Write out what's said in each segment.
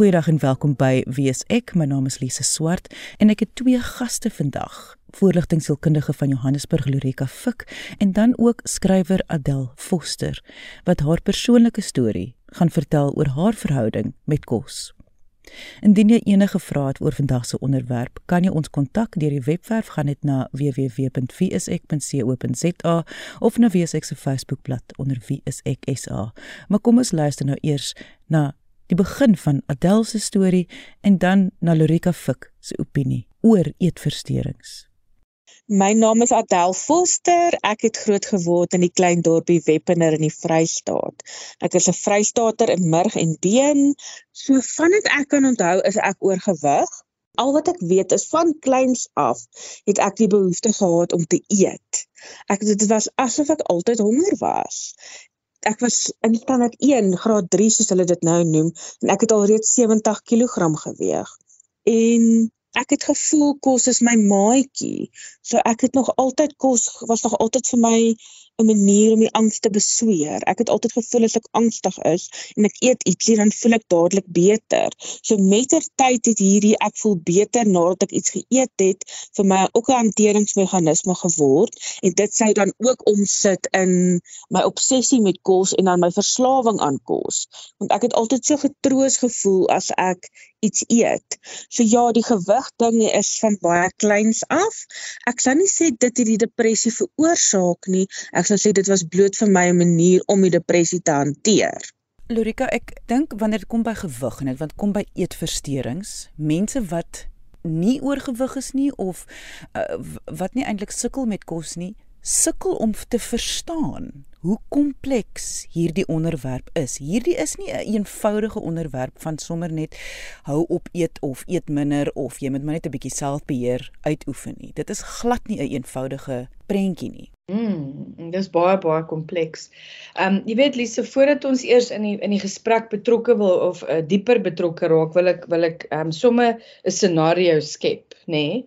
Goeiedag en welkom by Wees ek. My naam is Lise Swart en ek het twee gaste vandag. Voorligtingsielkundige van Johannesburg Lorika Fik en dan ook skrywer Adel Foster wat haar persoonlike storie gaan vertel oor haar verhouding met kos. Indien jy enige vrae het oor vandag se onderwerp, kan jy ons kontak deur die webwerf gaan net na www.wieisek.co.za of na Wieisek se Facebookblad onder wieiseksa. Maar kom ons luister nou eers na die begin van Adele se storie en dan na Lorika Fik se opinie oor eetversteurings. My naam is Adele Foster. Ek het groot geword in die klein dorpie Weppener in die Vrystaat. Ek is 'n Vrystaater in murg en been. So vandat ek kan onthou is ek oorgewig. Al wat ek weet is van kleins af het ek die behoefte gehad om te eet. Ek dit was asof ek altyd honger was ek was in standaard 1 graad 3 soos hulle dit nou noem en ek het al reeds 70 kg geweeg. En ek het gevoel kos is my maatjie. So ek het nog altyd kos was nog altyd vir my 'n manier om die angs te besweer. Ek het altyd gevoel as ek angstig is en ek eet ietsie dan voel ek dadelik beter. So mettertyd het hierdie ek voel beter nadat ek iets geëet het vir my ook 'n hanteringsmeganisme geword en dit sou dan ook omsit in my obsessie met kos en dan my verslawing aan kos. Want ek het altyd so getroos gevoel as ek iets eet. So ja, die gewig ding is van baie kleins af. Ek sou nie sê dit het die depressie veroorsaak nie. Ek sou sê dit was bloot vir my 'n manier om die depressie te hanteer. Lorika, ek dink wanneer dit kom by gewig en dit wat kom by eetversteurings, mense wat nie oorgewig is nie of uh, wat nie eintlik sukkel met kos nie, sukkel om te verstaan hoe kompleks hierdie onderwerp is. Hierdie is nie 'n een eenvoudige onderwerp van sommer net hou op eet of eet minder of jy moet maar net 'n bietjie selfbeheer uitoefen nie. Dit is glad nie 'n een eenvoudige prentjie nie. Mm, dis baie baie kompleks. Ehm um, jy weet Lise, voordat ons eers in die in die gesprek betrokke wil of uh, dieper betrokke raak, wil ek wil ek ehm um, somme 'n scenario skep, nê? Nee?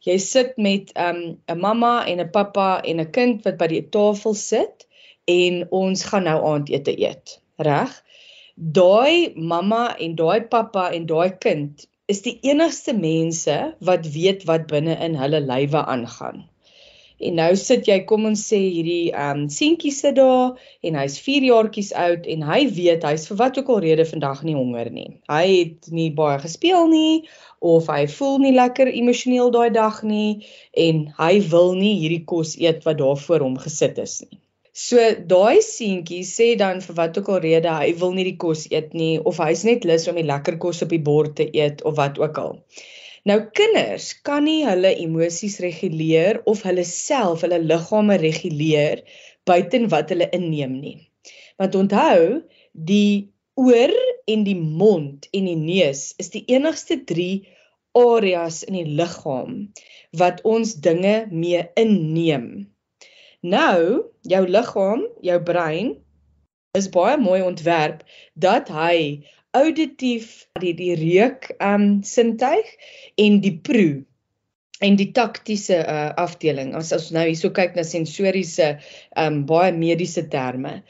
Jy sit met ehm um, 'n mamma en 'n pappa en 'n kind wat by die tafel sit en ons gaan nou aandete eet, reg? Daai mamma en daai pappa en daai kind is die enigste mense wat weet wat binne in hulle lywe aangaan. En nou sit jy, kom ons sê hierdie ehm um, seentjie sit daar en hy's 4 jaartjies oud en hy weet hy's vir wat ook al rede vandag nie honger nie. Hy het nie baie gespeel nie of hy voel nie lekker emosioneel daai dag nie en hy wil nie hierdie kos eet wat daar voor hom gesit is nie. So daai seentjie sê dan vir wat ook al rede hy wil nie die kos eet nie of hy's net lus om die lekker kos op die bord te eet of wat ook al. Nou kinders kan nie hulle emosies reguleer of hulle self hulle liggame reguleer buiten wat hulle inneem nie. Want onthou, die oor en die mond en die neus is die enigste 3 areas in die liggaam wat ons dinge mee inneem. Nou, jou liggaam, jou brein is baie mooi ontwerp dat hy auditief die die reuk um sintuig en die proe en die taktiese uh, afdeling. As ons nou hierso kyk na sensoriese um baie mediese terme.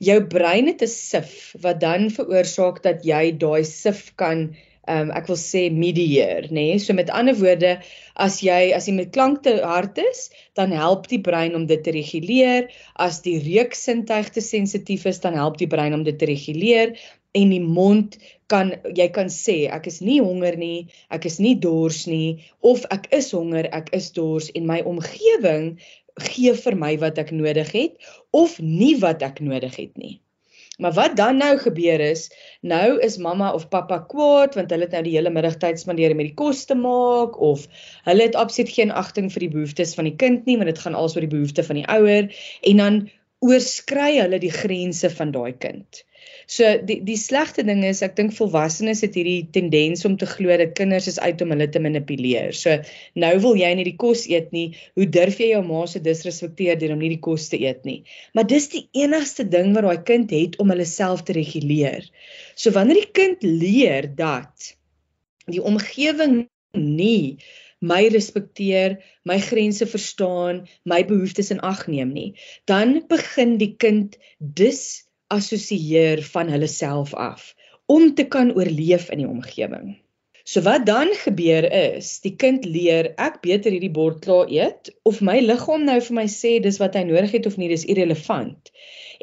Jou brein het 'n sif wat dan veroorsaak dat jy daai sif kan um ek wil sê medieer nê nee? so met ander woorde as jy as jy met klank te hard is dan help die brein om dit te reguleer as die reuksintuig te sensitief is dan help die brein om dit te reguleer en die mond kan jy kan sê ek is nie honger nie, ek is nie dors nie of ek is honger, ek is dors en my omgewing gee vir my wat ek nodig het of nie wat ek nodig het nie. Maar wat dan nou gebeur is, nou is mamma of pappa kwaad want hulle het nou die hele middag tyd spandeer om die kos te maak of hulle het absoluut geen agting vir die behoeftes van die kind nie, want dit gaan als oor die behoeftes van die ouer en dan oorskry hulle die grense van daai kind. So die die slegte ding is ek dink volwassenes het hierdie tendens om te glo dat kinders is uit om hulle te manipuleer. So nou wil jy nie die kos eet nie. Hoe durf jy jou ma se disrespekteer deur om nie die kos te eet nie? Maar dis die enigste ding wat daai kind het om hulle self te reguleer. So wanneer die kind leer dat die omgewing nie my respekteer, my grense verstaan, my behoeftes in ag neem nie, dan begin die kind dis assosieer van hulle self af om te kan oorleef in die omgewing. So wat dan gebeur is, die kind leer ek beter hierdie bord klaar eet of my liggaam nou vir my sê dis wat hy nodig het of nie, dis irrelevant.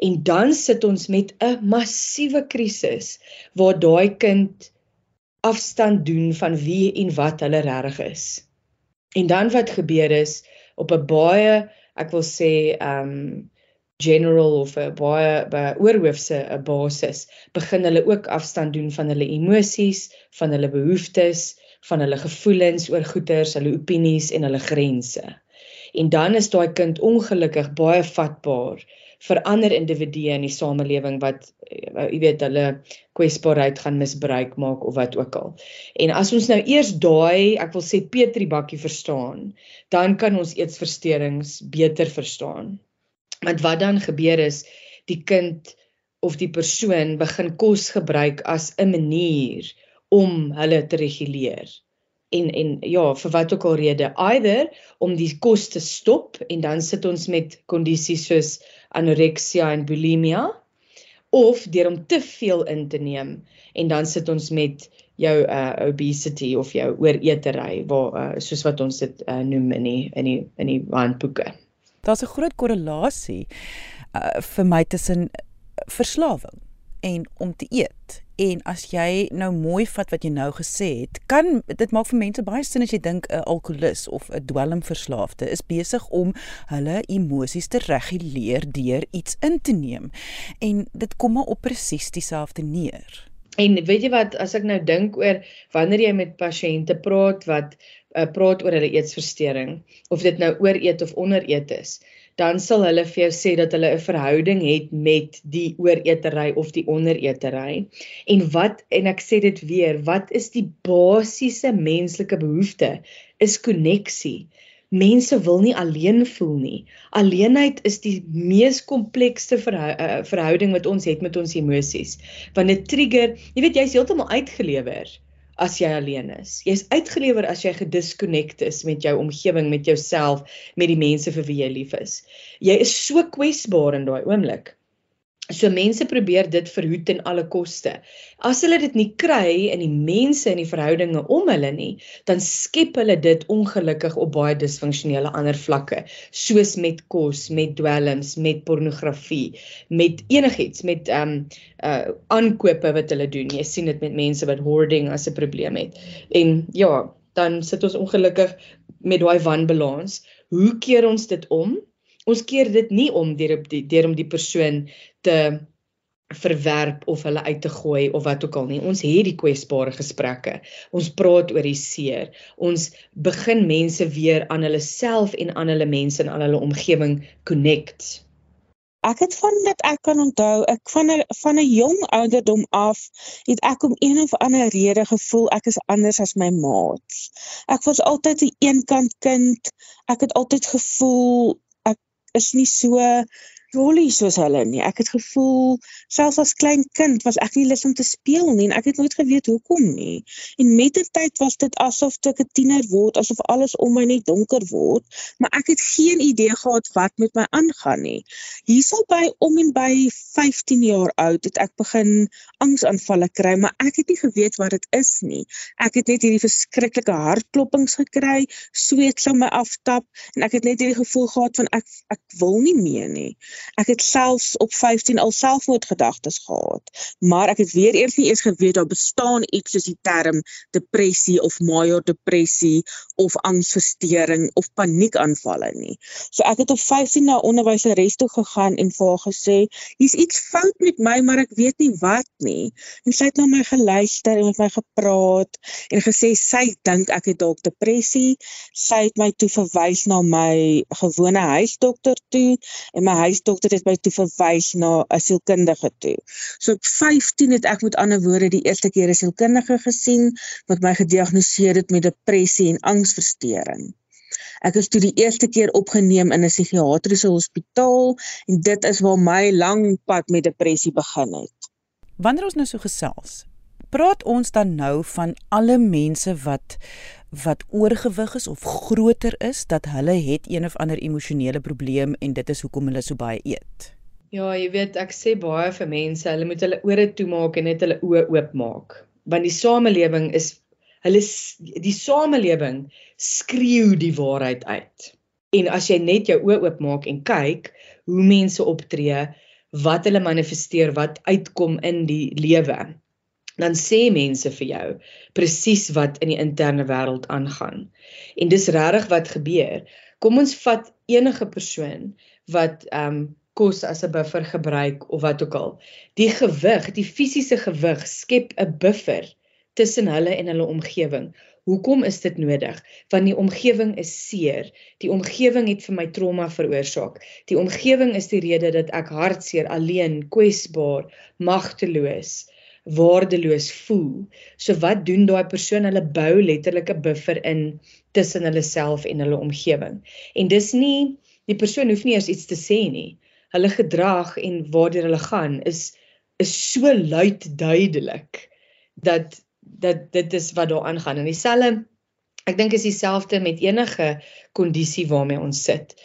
En dan sit ons met 'n massiewe krisis waar daai kind afstand doen van wie en wat hulle regtig is. En dan wat gebeur is op 'n baie, ek wil sê, ehm um, general of 'n baie by oorhoofse 'n basis begin hulle ook afstand doen van hulle emosies, van hulle behoeftes, van hulle gevoelens oor goeters, hulle opinies en hulle grense. En dan is daai kind ongelukkig baie vatbaar vir ander individue in die samelewing wat eh, jy weet hulle kwesbaarheid gaan misbruik maak of wat ook al. En as ons nou eers daai, ek wil sê Petri bakkie verstaan, dan kan ons eetsversteurings beter verstaan. Want wat dan gebeur is die kind of die persoon begin kos gebruik as 'n manier om hulle te reguleer. En en ja, vir wat ook al rede, either om die kos te stop en dan sit ons met kondisies soos anoreksia en bulimia of deur om te veel in te neem en dan sit ons met jou uh obesity of jou ooreetery waar uh, soos wat ons dit uh, noem in die in die in die handboeke daar's 'n groot korrelasie uh, vir my tussen verslawing en om te eet. En as jy nou mooi vat wat jy nou gesê het, kan dit maak vir mense baie sin as jy dink 'n alkolikus of 'n dwelmverslaafde is besig om hulle emosies te reguleer deur iets in te neem. En dit kom maar op presies dieselfde neer. En weet jy wat, as ek nou dink oor wanneer jy met pasiënte praat wat uh, praat oor hulle eetsversteuring of dit nou ooreet of ondereet is, dan sal hulle vir jou sê dat hulle 'n verhouding het met die ooreetery of die ondereetery. En wat en ek sê dit weer, wat is die basiese menslike behoefte? Is koneksie. Mense wil nie alleen voel nie. Alleenheid is die mees komplekste verhou uh, verhouding wat ons het met ons emosies. Want dit trigger, jy weet jy's heeltemal uitgelewer as jy alleen is. Jy's uitgelewer as jy gedisconnect is met jou omgewing, met jouself, met die mense vir wie jy lief is. Jy is so kwesbaar in daai oomblik. So mense probeer dit verhoed ten alle koste. As hulle dit nie kry in die mense in die verhoudinge om hulle nie, dan skep hulle dit ongelukkig op baie disfunksionele ander vlakke, soos met kos, met dwelms, met pornografie, met enigiets, met ehm um, uh aankope wat hulle doen. Jy sien dit met mense wat hoarding as 'n probleem het. En ja, dan sit ons ongelukkig met daai wanbalans. Hoe keer ons dit om? ons keer dit nie om deur op die deur om die persoon te verwerp of hulle uit te gooi of wat ook al nie. Ons het die kwesbare gesprekke. Ons praat oor die seer. Ons begin mense weer aan hulle self en aan hulle mense en aan hulle omgewing connect. Ek het van dit ek kan onthou, ek van 'n van 'n jong ouderdom af het ek om een of ander rede gevoel ek is anders as my maats. Ek was altyd 'n eenkant kind. Ek het altyd gevoel is nie so jolly soos hulle nie. Ek het gevoel selfs as klein kind was ek nie lus om te speel nie en ek het nooit geweet hoekom nie. En met die tyd was dit asof ek 'n tiener word, asof alles om my net donker word, maar ek het geen idee gehad wat met my aangaan nie. Hierso by om en by 15 jaar oud het ek begin angsaanvalle kry, maar ek het nie geweet wat dit is nie. Ek het net hierdie verskriklike hartklopings gekry, sweet sou my aftap en ek het net hierdie gevoel gehad van ek ek wil nie meer nie. Ek het selfs op 15 al selfmoordgedagtes gehad, maar ek het weer eers nie eens geweet daar bestaan iets soos die term depressie of major depressie of angsversteuring of paniekaanvalle nie. So ek het op 15 na onderwyseres toe gegaan en vir haar gesê, "Hier's iets fout met my, maar ek weet nie wat nie." En sy het na my geluister en met my gepraat en gesê sy dink ek het dalk depressie. Sy het my toe verwys na my gewone huisdokter toe en my huis dokter het my toe verwys na 'n sielkundige toe. So op 15 het ek met ander woorde die eerste keer 'n sielkundige gesien wat my gediagnoseer het met depressie en angsversteuring. Ek is toe die eerste keer opgeneem in 'n psigiatriese hospitaal en dit is waar my lang pad met depressie begin het. Wanneer ons nou so gesels, praat ons dan nou van alle mense wat wat oorgewig is of groter is dat hulle het een of ander emosionele probleem en dit is hoekom hulle so baie eet. Ja, jy weet ek sê baie vir mense, hulle moet hulle ore toemaak en net hulle oë oopmaak. Want die samelewing is hulle die samelewing skreeu die waarheid uit. En as jy net jou oë oopmaak en kyk hoe mense optree, wat hulle manifesteer, wat uitkom in die lewe, dan sê mense vir jou presies wat in die interne wêreld aangaan. En dis regtig wat gebeur. Kom ons vat enige persoon wat ehm um, kos as 'n buffer gebruik of wat ook al. Die gewig, die fisiese gewig skep 'n buffer tussen hulle en hulle omgewing. Hoekom is dit nodig? Want die omgewing is seer. Die omgewing het vir my trauma veroorsaak. Die omgewing is die rede dat ek hartseer, alleen, kwesbaar, magteloos, waardeloos voel. So wat doen daai persoon? Hulle bou letterlik 'n buffer in tussen hulle self en hulle omgewing. En dis nie die persoon hoef nie eers iets te sê nie hulle gedrag en waartoe hulle gaan is is so luid duidelik dat dat dit is wat daar aangaan en dieselfde ek dink is dieselfde met enige kondisie waarmee ons sit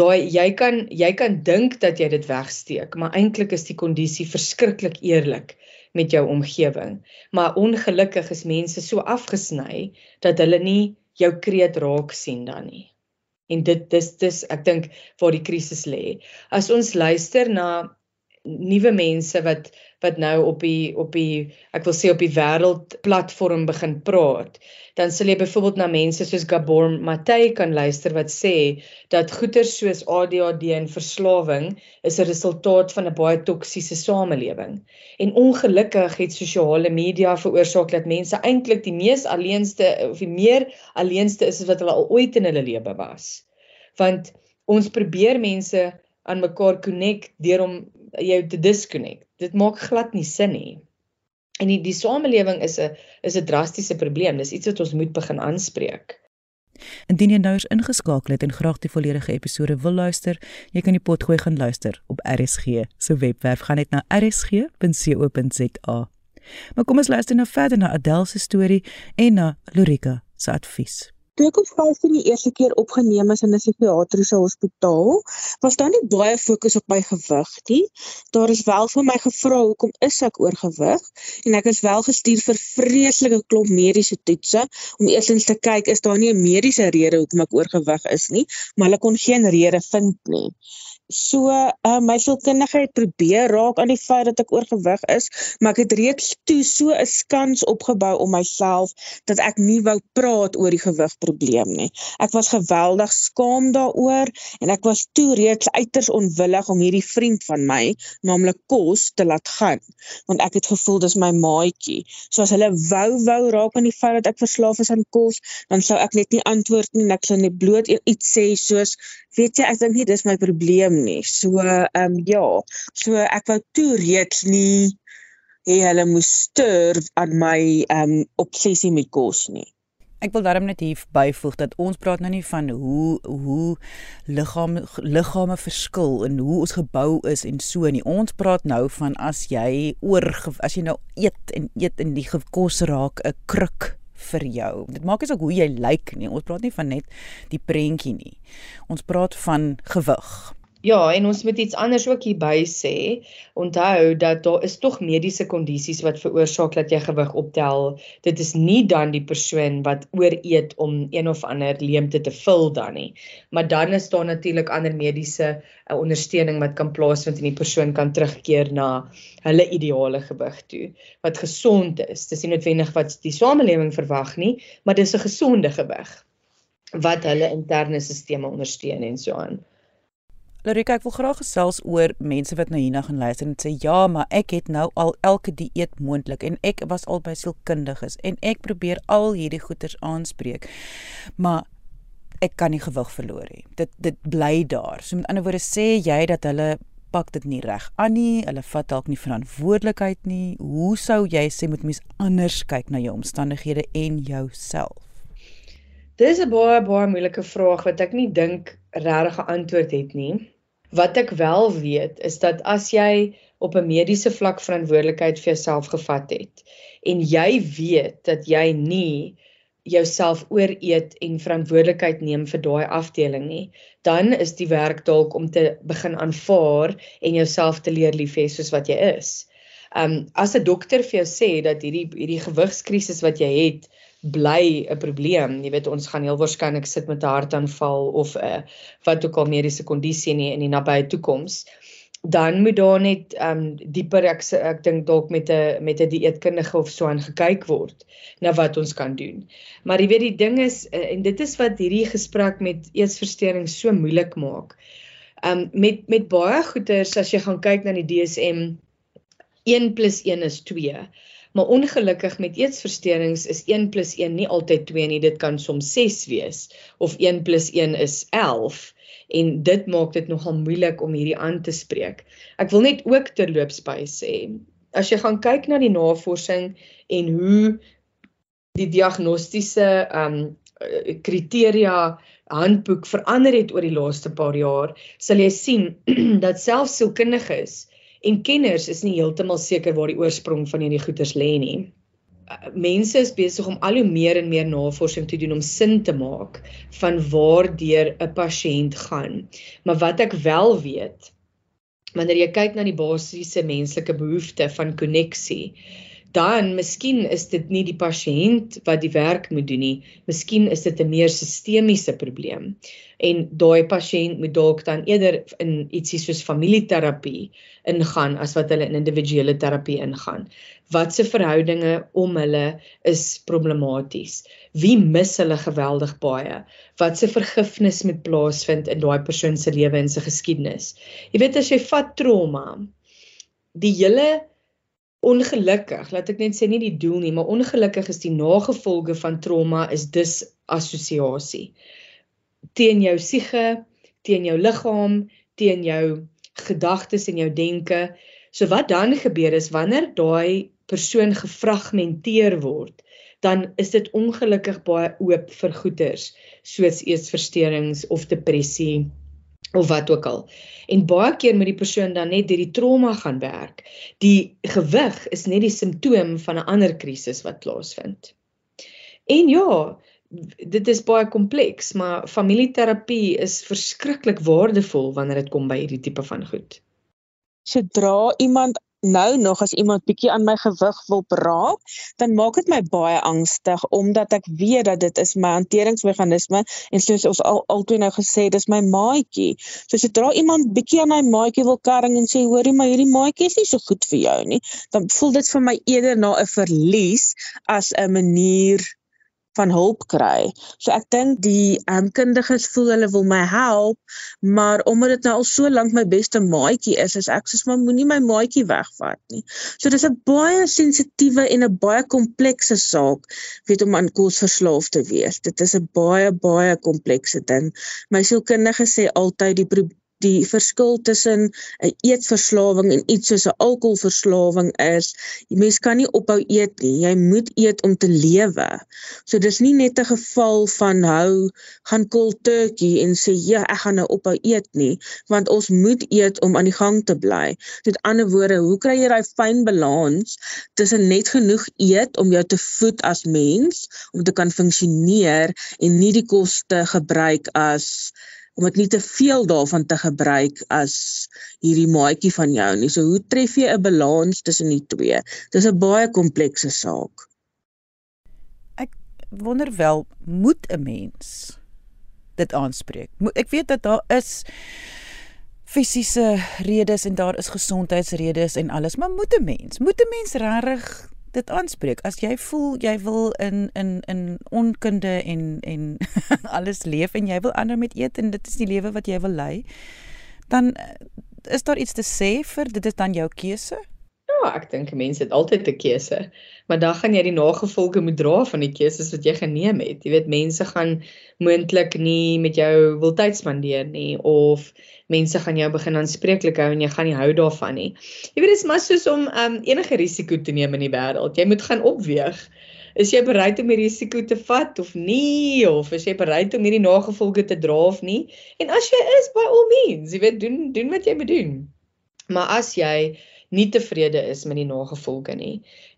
daai jy kan jy kan dink dat jy dit wegsteek maar eintlik is die kondisie verskriklik eerlik met jou omgewing maar ongelukkig is mense so afgesny dat hulle nie jou kreet raak sien dan nie En dit dis dis ek dink waar die krisis lê. As ons luister na nuwe mense wat wat nou op die op die ek wil sê op die wêreld platform begin praat, dan sal jy byvoorbeeld na mense soos Gabor Matey kan luister wat sê dat goeters soos ADHD en verslawing is 'n resultaat van 'n baie toksiese samelewing. En ongelukkig het sosiale media veroorsaak dat mense eintlik die mees alleenste of die meer alleenste is as wat hulle al ooit in hulle lewe was. Want ons probeer mense aan mekaar connect deur om jou te disconnect. Dit maak glad nie sin nie. En die, die samelewing is 'n is 'n drastiese probleem. Dis iets wat ons moet begin aanspreek. Indien jy nou eens ingeskakel het en graag die volledige episode wil luister, jy kan die pot gooi gaan luister op RSG se so webwerf. Gaan net na rsg.co.za. Maar kom ons luister nou verder na Adele se storie en na Lorika se advies. Toe ek op 15 die eerste keer opgeneem is in 'n psigiatriese hospitaal, was daar nie baie fokus op my gewig nie. Daar is wel vir my gevra hoekom is ek oorgewig en ek is wel gestuur vir vreeslike klomp mediese toetse om eerstens te kyk is daar nie 'n mediese rede hoekom ek oorgewig is nie, maar hulle kon geen rede vind nie. So, uh, my sielkundige het probeer raak aan die feit dat ek oorgewig is, maar ek het reeds toe so 'n skans opgebou om myself dat ek nie wou praat oor die gewigprobleem nie. Ek was geweldig skaam daaroor en ek was toe reeds uiters onwillig om hierdie vriend van my, naamlik Kos, te laat gaan, want ek het gevoel dis my maatjie. So as hulle wou wou raak aan die feit dat ek verslaaf is aan kos, dan sou ek net nie antwoord nie en ek sou net bloot iets sê soos weet jy ek dink nie dis my probleem nie. So ehm um, ja, so ek wou toe reeds nie hê hulle moes sterf aan my ehm um, obsessie met kos nie. Ek wil daarom net hier byvoeg dat ons praat nou nie van hoe hoe liggaam liggame verskil en hoe ons gebou is en so nie. Ons praat nou van as jy oor as jy nou eet en eet en die kos raak 'n kruk vir jou. Dit maak nie saak hoe jy lyk nie. Ons praat nie van net die prentjie nie. Ons praat van gewig. Ja, en ons moet iets anders ook hierby sê. Onthou dat daar is tog mediese kondisies wat veroorsaak dat jy gewig optel. Dit is nie dan die persoon wat ooreet om een of ander leemte te vul dan nie. Maar dan is daar natuurlik ander mediese uh, ondersteuning wat kan plaasvind en die persoon kan terugkeer na hulle ideale gewig toe wat gesond is. Dis nie noodwendig wat die samelewing verwag nie, maar dis 'n gesonde gewig wat hulle interne stelsels ondersteun en so aan. Larika, ek wil graag gesels oor mense wat nou hierna gaan luister en sê ja, maar ek het nou al elke dieet moontlik en ek was al by sielkundiges en ek probeer al hierdie goeters aanspreek. Maar ek kan nie gewig verloor nie. Dit dit bly daar. So met ander woorde sê jy dat hulle pak dit nie reg aan nie. Hulle vat dalk nie verantwoordelikheid nie. Hoe sou jy sê moet mens anders kyk na jou omstandighede en jouself? Dis 'n baie baie moeilike vraag wat ek nie dink regtig 'n antwoord het nie. Wat ek wel weet is dat as jy op 'n mediese vlak verantwoordelikheid vir jouself gevat het en jy weet dat jy nie jouself ooreet en verantwoordelikheid neem vir daai afdeling nie, dan is die werk dalk om te begin aanvaar en jouself te leer lief hê soos wat jy is. Um as 'n dokter vir jou sê dat hierdie hierdie gewigskrisis wat jy het bly 'n probleem, jy weet ons gaan heel waarskynlik sit met 'n hartaanval of 'n uh, wat ook al mediese kondisie in die, in die nabye toekoms dan moet daar net ehm um, dieper ek ek dink dalk met 'n met 'n dieetkundige of so aan gekyk word na wat ons kan doen. Maar jy weet die ding is uh, en dit is wat hierdie gesprek met eetversteurings so moeilik maak. Ehm um, met met baie goeters as jy gaan kyk na die DSM 1 + 1 is 2. Maar ongelukkig met eetversteurings is 1 + 1 nie altyd 2 nie, dit kan soms 6 wees of 1 + 1 is 11 en dit maak dit nogal moeilik om hierdie aan te spreek. Ek wil net ook terloops by sê, as jy gaan kyk na die navorsing en hoe die diagnostiese um kriteria handboek verander het oor die laaste paar jaar, sal jy sien dat selfs sielkundiges en kenners is nie heeltemal seker waar die oorsprong van hierdie goeters lê nie mense is besig om al hoe meer en meer navorsing te doen om sin te maak van waardeur 'n pasiënt gaan. Maar wat ek wel weet, wanneer jy kyk na die basiese menslike behoefte van koneksie, dan miskien is dit nie die pasiënt wat die werk moet doen nie. Miskien is dit 'n meer sistemiese probleem. En daai pasiënt moet dalk dan eerder in ietsie soos familieterapie ingaan as wat hulle in individuele terapie ingaan. Wat se verhoudinge om hulle is problematies. Wie mis hulle geweldig baie? Wat se vergifnis moet plaasvind in daai persoon se lewe en se geskiedenis? Jy weet as jy vat trauma, die hele ongelukkig, laat ek net sê nie die doel nie, maar ongelukkig is die nagevolge van trauma is disassosiasie. Teen jou siege, teen jou liggaam, teen jou gedagtes en jou denke. So wat dan gebeur is wanneer daai persoon gefragmenteer word, dan is dit ongelukkig baie oop vir goeters soos eetversteurings of depressie of wat ook al. En baie keer moet die persoon dan net deur die trauma gaan werk. Die gewig is net die simptoom van 'n ander krisis wat plaasvind. En ja, dit is baie kompleks, maar familieterapie is verskriklik waardevol wanneer dit kom by hierdie tipe van goed. Sodra iemand nou nog as iemand bietjie aan my gewig wil raak, dan maak dit my baie angstig omdat ek weet dat dit is my hanteringsmeganisme en soos ons al altyd nou gesê, dis my maatjie. So sodra iemand bietjie aan my maatjie wil karring en sê hoorie maar hierdie maatjie is nie so goed vir jou nie, dan voel dit vir my eerder na 'n verlies as 'n manier van hulp kry. So ek dink die um, kundiges voel hulle wil my help, maar omdat dit nou al so lank my beste maatjie is, is ek soos maar moenie my maatjie wegvat nie. So dis 'n baie sensitiewe en 'n baie komplekse saak, weet om aan kos verslaaf te wees. Dit is 'n baie baie komplekse ding. My sielkundige sê altyd die die verskil tussen 'n eetverslawing en iets soos 'n alkoholverslawing is, jy mens kan nie ophou eet nie. Jy moet eet om te lewe. So dis nie net 'n geval van hou gaan cold turkey en sê ja, ek gaan nou ophou eet nie, want ons moet eet om aan die gang te bly. Met ander woorde, hoe kry jy daai fyn balans tussen net genoeg eet om jou te voed as mens, om te kan funksioneer en nie die kos te gebruik as om dit nie te veel daarvan te gebruik as hierdie maatjie van jou nie. So hoe tref jy 'n balans tussen die twee? Dis 'n baie komplekse saak. Ek wonder wel, moet 'n mens dit aanspreek? Ek weet dat daar is fisiese redes en daar is gesondheidsredes en alles, maar moet 'n mens, moet 'n mens regtig dit aanspreek. As jy voel jy wil in in in onkunde en en alles leef en jy wil ander met eet en dit is die lewe wat jy wil lei, dan eh, is daar iets te sê vir dit is dan jou keuse? Ja, ek dink mense het altyd 'n keuse, maar dan gaan jy die nagevolge moet dra van die keuses wat jy geneem het. Jy weet mense gaan moontlik nie met jou wil tyd spandeer nie of mense gaan jou begin aanspreeklik hou en jy gaan nie hou daarvan nie. Jy weet dit is maar soos om um, enige risiko te neem in die wêreld. Jy moet gaan opweeg. Is jy bereid om die risiko te vat of nie of is jy bereid om hierdie nagevolge te dra of nie? En as jy is by all means, jy weet doen doen wat jy moet doen. Maar as jy nie tevrede is met die nagevolge nie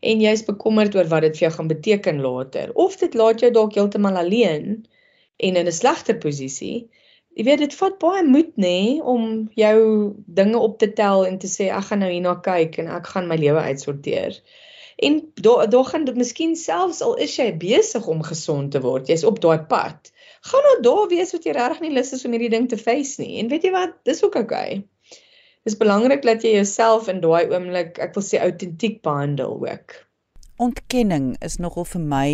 en jy's bekommerd oor wat dit vir jou gaan beteken later of dit laat jou dalk heeltemal alleen en in 'n slegter posisie. Jy weet dit vat baie moed nê om jou dinge op te tel en te sê ek gaan nou hierna kyk en ek gaan my lewe uitsorteer. En daar daar gaan dit miskien selfs al is jy besig om gesond te word, jy's op daai pad. Gaan nou daar wees wat jy regtig nie lus is om hierdie ding te face nie. En weet jy wat, dis ook oukei. Okay. Dis belangrik dat jy jouself in daai oomblik, ek wil sê autentiek behandel ook. Ontkenning is nogal vir my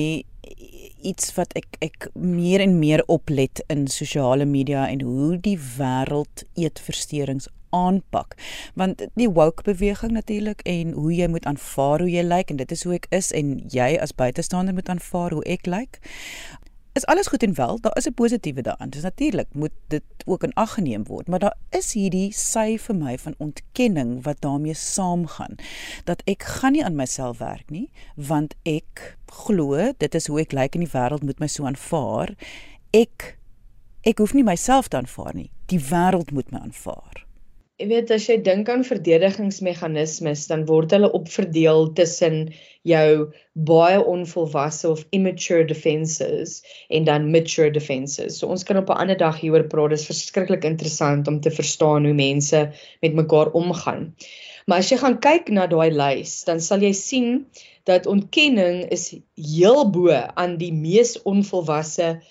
iets wat ek ek meer en meer oplet in sosiale media en hoe die wêreld eetversteurings aanpak want die woke beweging natuurlik en hoe jy moet aanvaar hoe jy lyk en dit is hoe ek is en jy as buitestander moet aanvaar hoe ek lyk is alles goed en wel. Daar is 'n positiewe daaraan. Dis natuurlik moet dit ook in ag geneem word, maar daar is hierdie sy vir my van ontkenning wat daarmee saamgaan. Dat ek gaan nie aan myself werk nie, want ek glo dit is hoe ek lyk in die wêreld moet my so aanvaar. Ek ek hoef nie myself te aanvaar nie. Die wêreld moet my aanvaar. Jy weet as jy dink aan verdedigingsmeganismes, dan word hulle opverdeel tussen jou baie onvolwasse of immature defenses en dan mature defenses. So ons kan op 'n ander dag hieroor praat. Dit is verskriklik interessant om te verstaan hoe mense met mekaar omgaan. Maar as jy gaan kyk na daai lys, dan sal jy sien dat ontkenning is heel bo aan die mees onvolwasse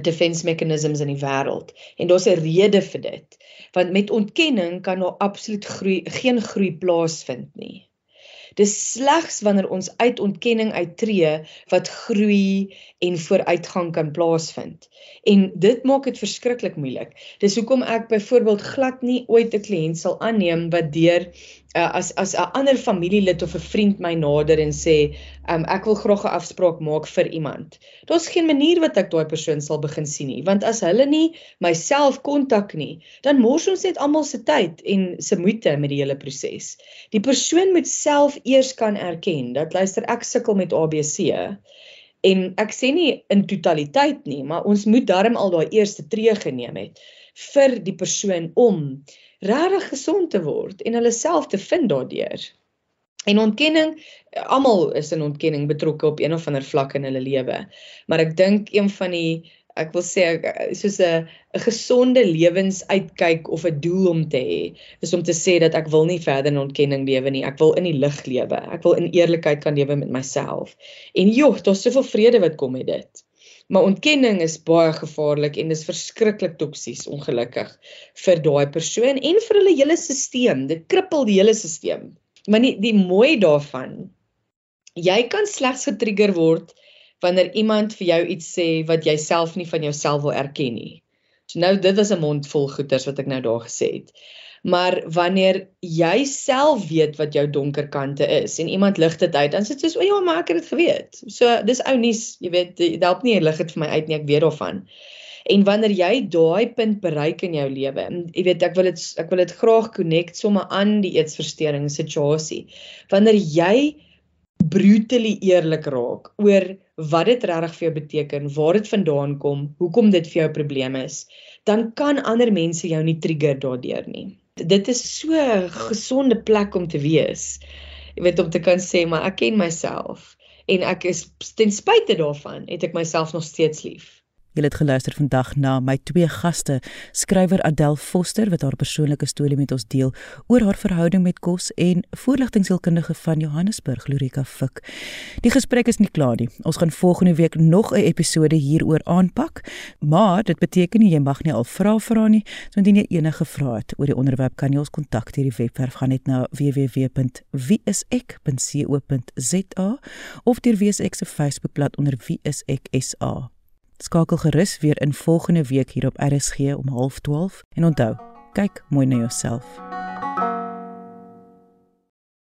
defense mechanisms in die wêreld. En daar's 'n rede vir dit want met ontkenning kan daar absoluut groei geen groei plaasvind nie. Dis slegs wanneer ons uit ontkenning uittreë wat groei en vooruitgang kan plaasvind. En dit maak dit verskriklik moeilik. Dis hoekom ek byvoorbeeld glad nie ooit 'n kliënt sal aanneem wat deur uh, as as 'n ander familielid of 'n vriend my nader en sê, um, ek wil graag 'n afspraak maak vir iemand. Daar's geen manier wat ek daai persoon sal begin sien nie, want as hulle nie myself kontak nie, dan mors ons net almal se tyd en se moeite met die hele proses. Die persoon moet self eers kan erken dat luister ek sukkel met ABC en ek sê nie in totaliteit nie, maar ons moet darm al daai eerste tree geneem het vir die persoon om regtig gesond te word en hulle self te vind daardeur. En ontkenning, almal is in ontkenning betrokke op een of ander vlak in hulle lewe. Maar ek dink een van die ek wil sê soos 'n 'n gesonde lewensuitkyk of 'n doel om te hê is om te sê dat ek wil nie verder in ontkenning lewe nie. Ek wil in die lig lewe. Ek wil in eerlikheid kan lewe met myself. En joh, daar's soveel vrede wat kom met dit. Maar ontkenning is baie gevaarlik en dis verskriklik toksies ongelukkig vir daai persoon en vir hulle hele stelsel. Dit krippel die hele stelsel. Maar nie die mooi daarvan jy kan slegs getrigger word wanneer iemand vir jou iets sê wat jy self nie van jouself wil erken nie. So nou dit was 'n mond vol goeters wat ek nou daar gesê het. Maar wanneer jy self weet wat jou donker kante is en iemand lig dit uit, dan sê jy so, "O ja, maar ek het dit geweet." So dis ou nuus, jy weet, dit help nie lig dit vir my uit nie, ek weet daarvan. En wanneer jy daai punt bereik in jou lewe, jy weet ek wil dit ek wil dit graag connect sommer aan die eetsversteuring situasie. Wanneer jy brutally eerlik raak oor wat dit regtig vir jou beteken, waar dit vandaan kom, hoekom dit vir jou 'n probleem is, dan kan ander mense jou nie trigger daardeur nie dit is so 'n gesonde plek om te wees. Jy weet om te kan sê maar ek ken myself en ek is ten spyte daarvan het ek myself nog steeds lief. Jy het geluister vandag na my twee gaste, skrywer Adèle Foster wat haar persoonlike storie met ons deel oor haar verhouding met kos en voorligtingsielkundige van Johannesburg, Lorika Fik. Die gesprek is nie klaar nie. Ons gaan volgende week nog 'n episode hieroor aanpak, maar dit beteken nie jy mag nie al vra vra nie. So indien jy enige vrae het oor die onderwerp, kan jy ons kontak deur die webwerf gaan net na www.wieisek.co.za of deur Wieisek se Facebookblad onder wieiseksa. Skakel gerus weer in volgende week hier op RSG om 12:30 en onthou, kyk mooi na jouself.